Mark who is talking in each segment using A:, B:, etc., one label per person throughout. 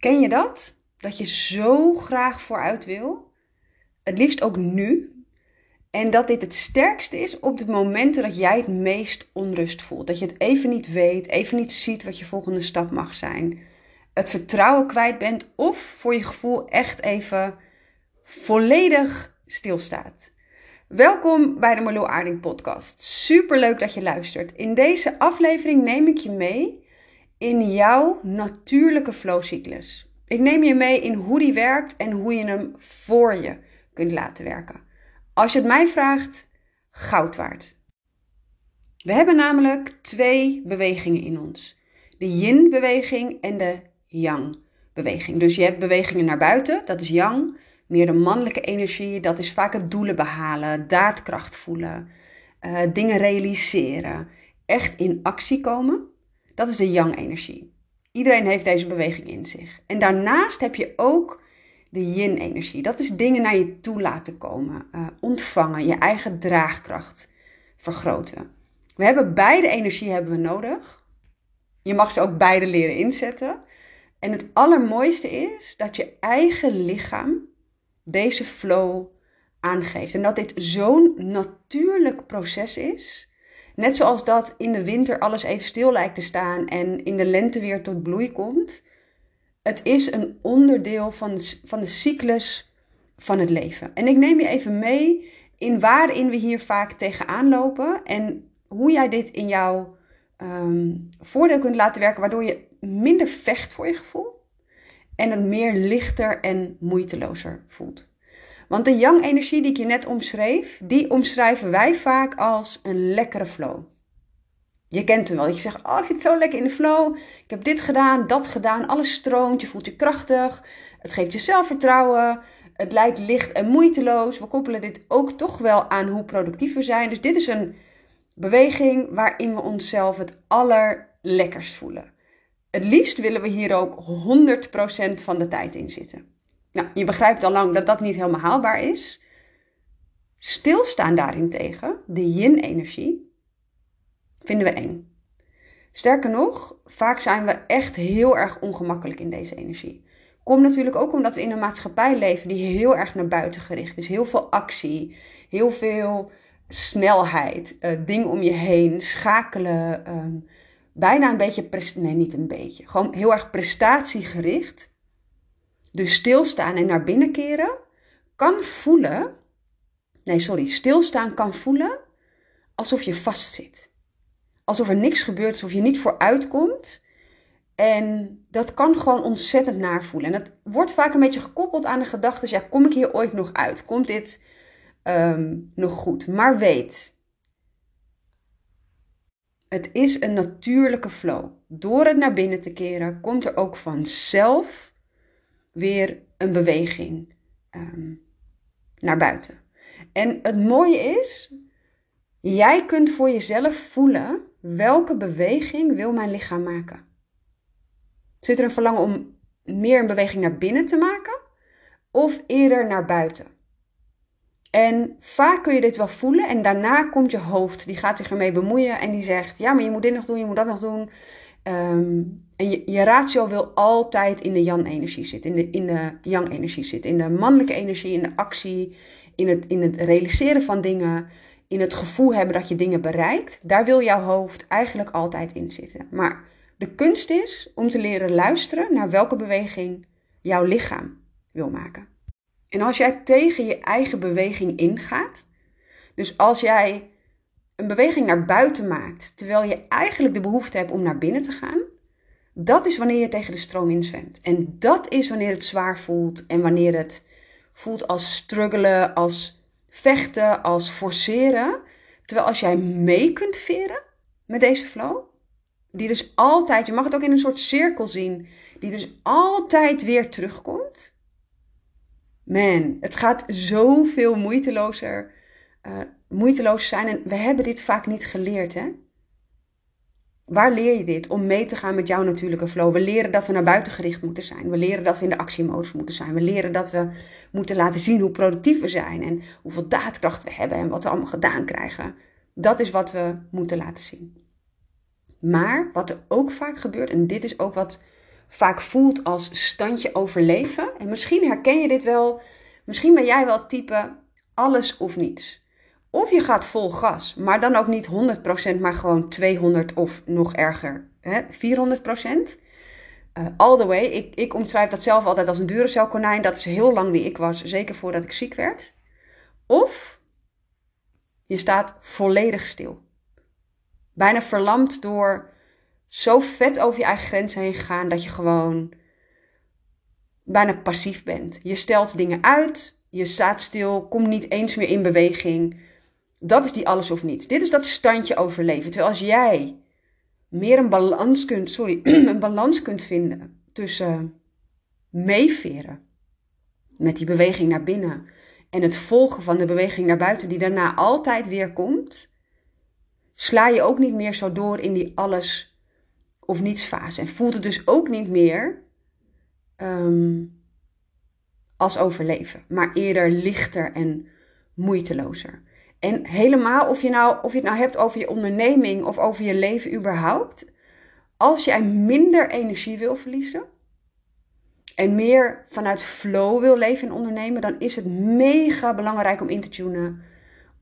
A: Ken je dat? Dat je zo graag vooruit wil? Het liefst ook nu. En dat dit het sterkste is op de momenten dat jij het meest onrust voelt. Dat je het even niet weet, even niet ziet wat je volgende stap mag zijn. Het vertrouwen kwijt bent of voor je gevoel echt even volledig stilstaat. Welkom bij de Marlo Aarding podcast. Super leuk dat je luistert. In deze aflevering neem ik je mee in jouw natuurlijke flowcyclus. Ik neem je mee in hoe die werkt en hoe je hem voor je kunt laten werken. Als je het mij vraagt, goud waard. We hebben namelijk twee bewegingen in ons: de yin-beweging en de yang-beweging. Dus je hebt bewegingen naar buiten, dat is yang. Meer de mannelijke energie, dat is vaak het doelen behalen, daadkracht voelen, uh, dingen realiseren, echt in actie komen. Dat is de yang-energie. Iedereen heeft deze beweging in zich. En daarnaast heb je ook de yin-energie. Dat is dingen naar je toe laten komen, uh, ontvangen, je eigen draagkracht vergroten. We hebben beide energie hebben we nodig. Je mag ze ook beide leren inzetten. En het allermooiste is dat je eigen lichaam deze flow aangeeft. En dat dit zo'n natuurlijk proces is. Net zoals dat in de winter alles even stil lijkt te staan en in de lente weer tot bloei komt. Het is een onderdeel van van de cyclus van het leven. En ik neem je even mee in waarin we hier vaak tegenaan lopen en hoe jij dit in jouw um, voordeel kunt laten werken, waardoor je minder vecht voor je gevoel en het meer lichter en moeitelozer voelt. Want de yang-energie die ik je net omschreef, die omschrijven wij vaak als een lekkere flow. Je kent hem wel. Je zegt, oh, ik zit zo lekker in de flow. Ik heb dit gedaan, dat gedaan. Alles stroomt. Je voelt je krachtig. Het geeft je zelfvertrouwen. Het lijkt licht en moeiteloos. We koppelen dit ook toch wel aan hoe productief we zijn. Dus dit is een beweging waarin we onszelf het allerlekkerst voelen. Het liefst willen we hier ook 100% van de tijd in zitten. Nou, je begrijpt al lang dat dat niet helemaal haalbaar is. Stilstaan daarentegen, de yin-energie, vinden we eng. Sterker nog, vaak zijn we echt heel erg ongemakkelijk in deze energie. Komt natuurlijk ook omdat we in een maatschappij leven die heel erg naar buiten gericht is. Heel veel actie, heel veel snelheid, uh, dingen om je heen, schakelen. Ehm, bijna een beetje, nee niet een beetje, gewoon heel erg prestatiegericht. Dus stilstaan en naar binnen keren kan voelen, nee sorry, stilstaan kan voelen alsof je vastzit. Alsof er niks gebeurt, alsof je niet vooruit komt. En dat kan gewoon ontzettend naar voelen. En dat wordt vaak een beetje gekoppeld aan de gedachte: ja, kom ik hier ooit nog uit? Komt dit Ehm, nog goed. Maar weet, het is een natuurlijke flow. Door het naar binnen te keren, komt er ook vanzelf weer een beweging ehm, naar buiten. En het mooie is, jij kunt voor jezelf voelen welke beweging wil mijn lichaam maken. Zit er een verlangen om meer een beweging naar binnen te maken of eerder naar buiten? En vaak kun je dit wel voelen en daarna komt je hoofd, die gaat zich ermee bemoeien en die zegt, ja, maar je moet dit nog doen, je moet dat nog doen. Ehm, en je, je, ratio wil altijd in de yang-energie zitten, in de, in de yang-energie zitten, in de mannelijke energie, in de actie, in het, in het realiseren van dingen, in het gevoel hebben dat je dingen bereikt. Daar wil jouw hoofd eigenlijk altijd in zitten. Maar de kunst is om te leren luisteren naar welke beweging jouw lichaam wil maken. En als jij tegen je eigen beweging ingaat, dus als jij een beweging naar buiten maakt, terwijl je eigenlijk de behoefte hebt om naar binnen te gaan, dat is wanneer je tegen de stroom inzwemt. En dat is wanneer het zwaar voelt en wanneer het voelt als struggelen, als vechten, als forceren. Terwijl als jij mee kunt veren met deze flow, die dus altijd, je mag het ook in een soort cirkel zien, die dus altijd weer terugkomt, man, het gaat zoveel moeitelozer, uh, moeiteloos zijn. En we hebben dit vaak niet geleerd, hè? Waar leer je dit? Om mee te gaan met jouw natuurlijke flow. We leren dat we naar buiten gericht moeten zijn. We leren dat we in de actiemodus moeten zijn. We leren dat we moeten laten zien hoe productief we zijn. En hoeveel daadkracht we hebben en wat we allemaal gedaan krijgen. Dat is wat we moeten laten zien. Maar wat er ook vaak gebeurt, en dit is ook wat vaak voelt als standje overleven. En misschien herken je dit wel. Misschien ben jij wel het type alles of niets. Of je gaat vol gas, maar dan ook niet 100%, maar gewoon 200 of nog erger, hè, 400%. Uh, all the way. Ik, ik omschrijf dat zelf altijd als een dure konijn. Dat is heel lang wie ik was, zeker voordat ik ziek werd. Of je staat volledig stil. Bijna verlamd door zo vet over je eigen grenzen heen gaan dat je gewoon bijna passief bent. Je stelt dingen uit, je staat stil, komt niet eens meer in beweging. Dat is die alles of niets. Dit is dat standje overleven. Terwijl als jij meer een balans kunt, sorry, een balans kunt vinden tussen meeveren met die beweging naar binnen en het volgen van de beweging naar buiten die daarna altijd weer komt, sla je ook niet meer zo door in die alles of niets fase en voelt het dus ook niet meer ehm, als overleven, maar eerder lichter en moeitelozer. En helemaal of je, nou, of je het nou hebt over je onderneming of over je leven überhaupt. Als jij minder energie wil verliezen en meer vanuit flow wil leven en ondernemen, dan is het mega belangrijk om in te tunen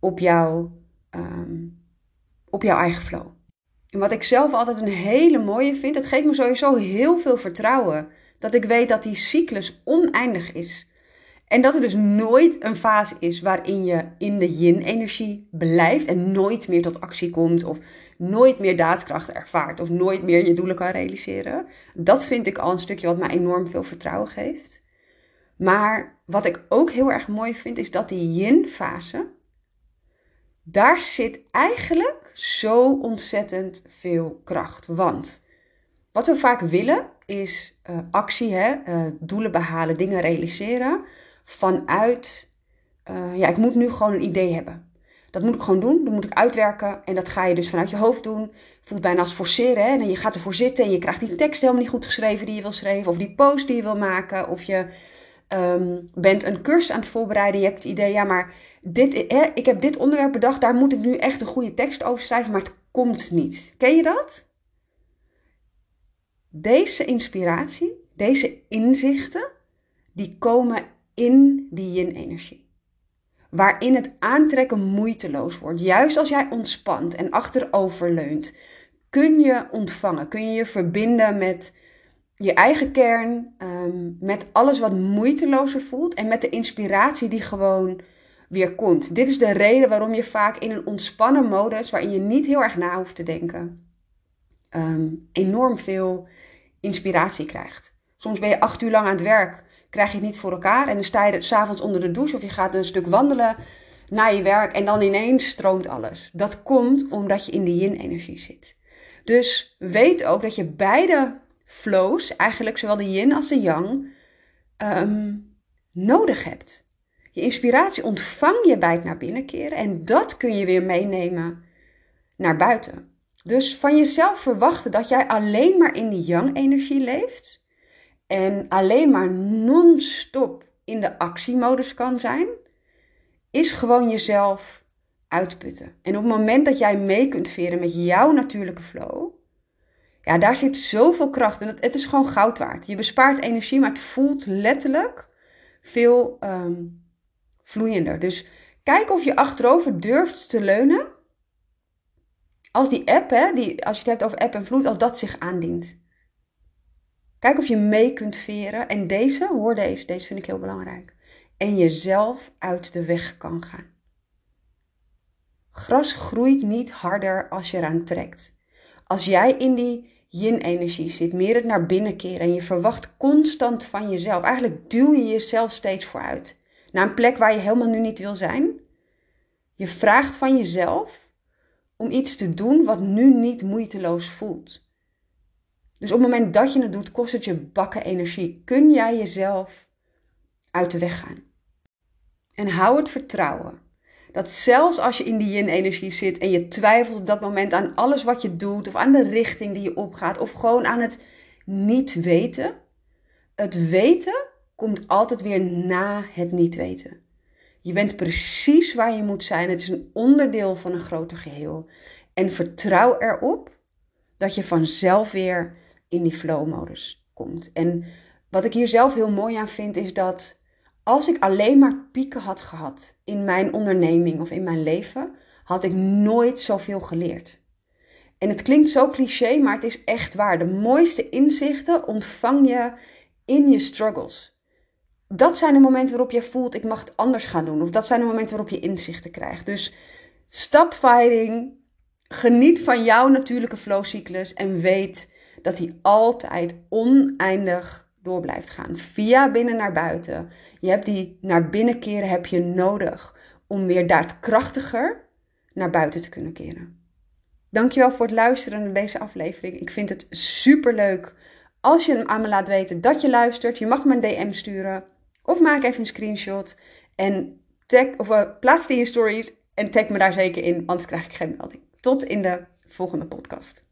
A: op, jou, ehm, op jouw eigen flow. En wat ik zelf altijd een hele mooie vind, het geeft me sowieso heel veel vertrouwen. Dat ik weet dat die cyclus oneindig is. En dat er dus nooit een fase is waarin je in de yin-energie blijft en nooit meer tot actie komt of nooit meer daadkracht ervaart of nooit meer je doelen kan realiseren. Dat vind ik al een stukje wat mij enorm veel vertrouwen geeft. Maar wat ik ook heel erg mooi vind is dat die yin-fase, daar zit eigenlijk zo ontzettend veel kracht. Want wat we vaak willen is uh, actie, hè? Uh, doelen behalen, dingen realiseren vanuit, uh, ja, ik moet nu gewoon een idee hebben. Dat moet ik gewoon doen, dat moet ik uitwerken en dat ga je dus vanuit je hoofd doen. Voelt bijna als forceren, hè? En je gaat ervoor zitten en je krijgt die tekst helemaal niet goed geschreven die je wil schrijven, of die post die je wil maken, of je um, bent een cursus aan het voorbereiden. Je hebt het idee, ja, maar dit, hè, ik heb dit onderwerp bedacht, daar moet ik nu echt een goede tekst over schrijven, maar het komt niet. Ken je dat? Deze inspiratie, deze inzichten, die komen in die yin-energie. Waarin het aantrekken moeiteloos wordt. Juist als jij ontspant en achteroverleunt, kun je ontvangen, kun je je verbinden met je eigen kern, um, met alles wat moeitelozer voelt en met de inspiratie die gewoon weer komt. Dit is de reden waarom je vaak in een ontspannen modus, waarin je niet heel erg na hoeft te denken, um, enorm veel inspiratie krijgt. Soms ben je acht uur lang aan het werk krijg je het niet voor elkaar. En dan sta je s'avonds onder de douche of je gaat een stuk wandelen naar je werk en dan ineens stroomt alles. Dat komt omdat je in de yin-energie zit. Dus weet ook dat je beide flows, eigenlijk zowel de yin als de yang, ehm, nodig hebt. Je inspiratie ontvang je bij het naar binnen keren en dat kun je weer meenemen naar buiten. Dus van jezelf verwachten dat jij alleen maar in die yang-energie leeft, en alleen maar non-stop in de actiemodus kan zijn, is gewoon jezelf uitputten. En op het moment dat jij mee kunt veren met jouw natuurlijke flow, ja, daar zit zoveel kracht. En het, is gewoon goud waard. Je bespaart energie, maar het voelt letterlijk veel um, vloeiender. Dus kijk of je achterover durft te leunen. Als die app, hè, die, als je het hebt over app en vloed, als dat zich aandient. Kijk of je mee kunt veren. En deze, hoor deze, deze vind ik heel belangrijk. En jezelf uit de weg kan gaan. Gras groeit niet harder als je eraan trekt. Als jij in die yin-energie zit, meer het naar binnen keren en je verwacht constant van jezelf. Eigenlijk duw je jezelf steeds vooruit. Naar een plek waar je helemaal nu niet wil zijn. Je vraagt van jezelf om iets te doen wat nu niet moeiteloos voelt. Dus op het moment dat je het doet, kost het je bakken energie. Kun jij jezelf uit de weg gaan. En hou het vertrouwen dat zelfs als je in die yin-energie zit en je twijfelt op dat moment aan alles wat je doet, of aan de richting die je opgaat, of gewoon aan het niet weten, het weten komt altijd weer na het niet weten. Je bent precies waar je moet zijn. Het is een onderdeel van een groter geheel. En vertrouw erop dat je vanzelf weer in die flow-modus komt. En wat ik hier zelf heel mooi aan vind, is dat als ik alleen maar pieken had gehad in mijn onderneming of in mijn leven, had ik nooit zoveel geleerd. En het klinkt zo cliché, maar het is echt waar. De mooiste inzichten ontvang je in je struggles. Dat zijn de momenten waarop je voelt, ik mag het anders gaan doen. Of dat zijn de momenten waarop je inzichten krijgt. Dus stop. Geniet van jouw natuurlijke flowcyclus. En weet dat die altijd oneindig door blijft gaan. Via binnen naar buiten. Je hebt die naar binnen keren heb je nodig om weer daadkrachtiger naar buiten te kunnen keren. Dankjewel voor het luisteren naar deze aflevering. Ik vind het super leuk als je aan me laat weten dat je luistert. Je mag me een DM sturen of maak even een screenshot en tag, of, uh, plaats die in stories en tag me daar zeker in, anders krijg ik geen melding. Tot in de volgende podcast.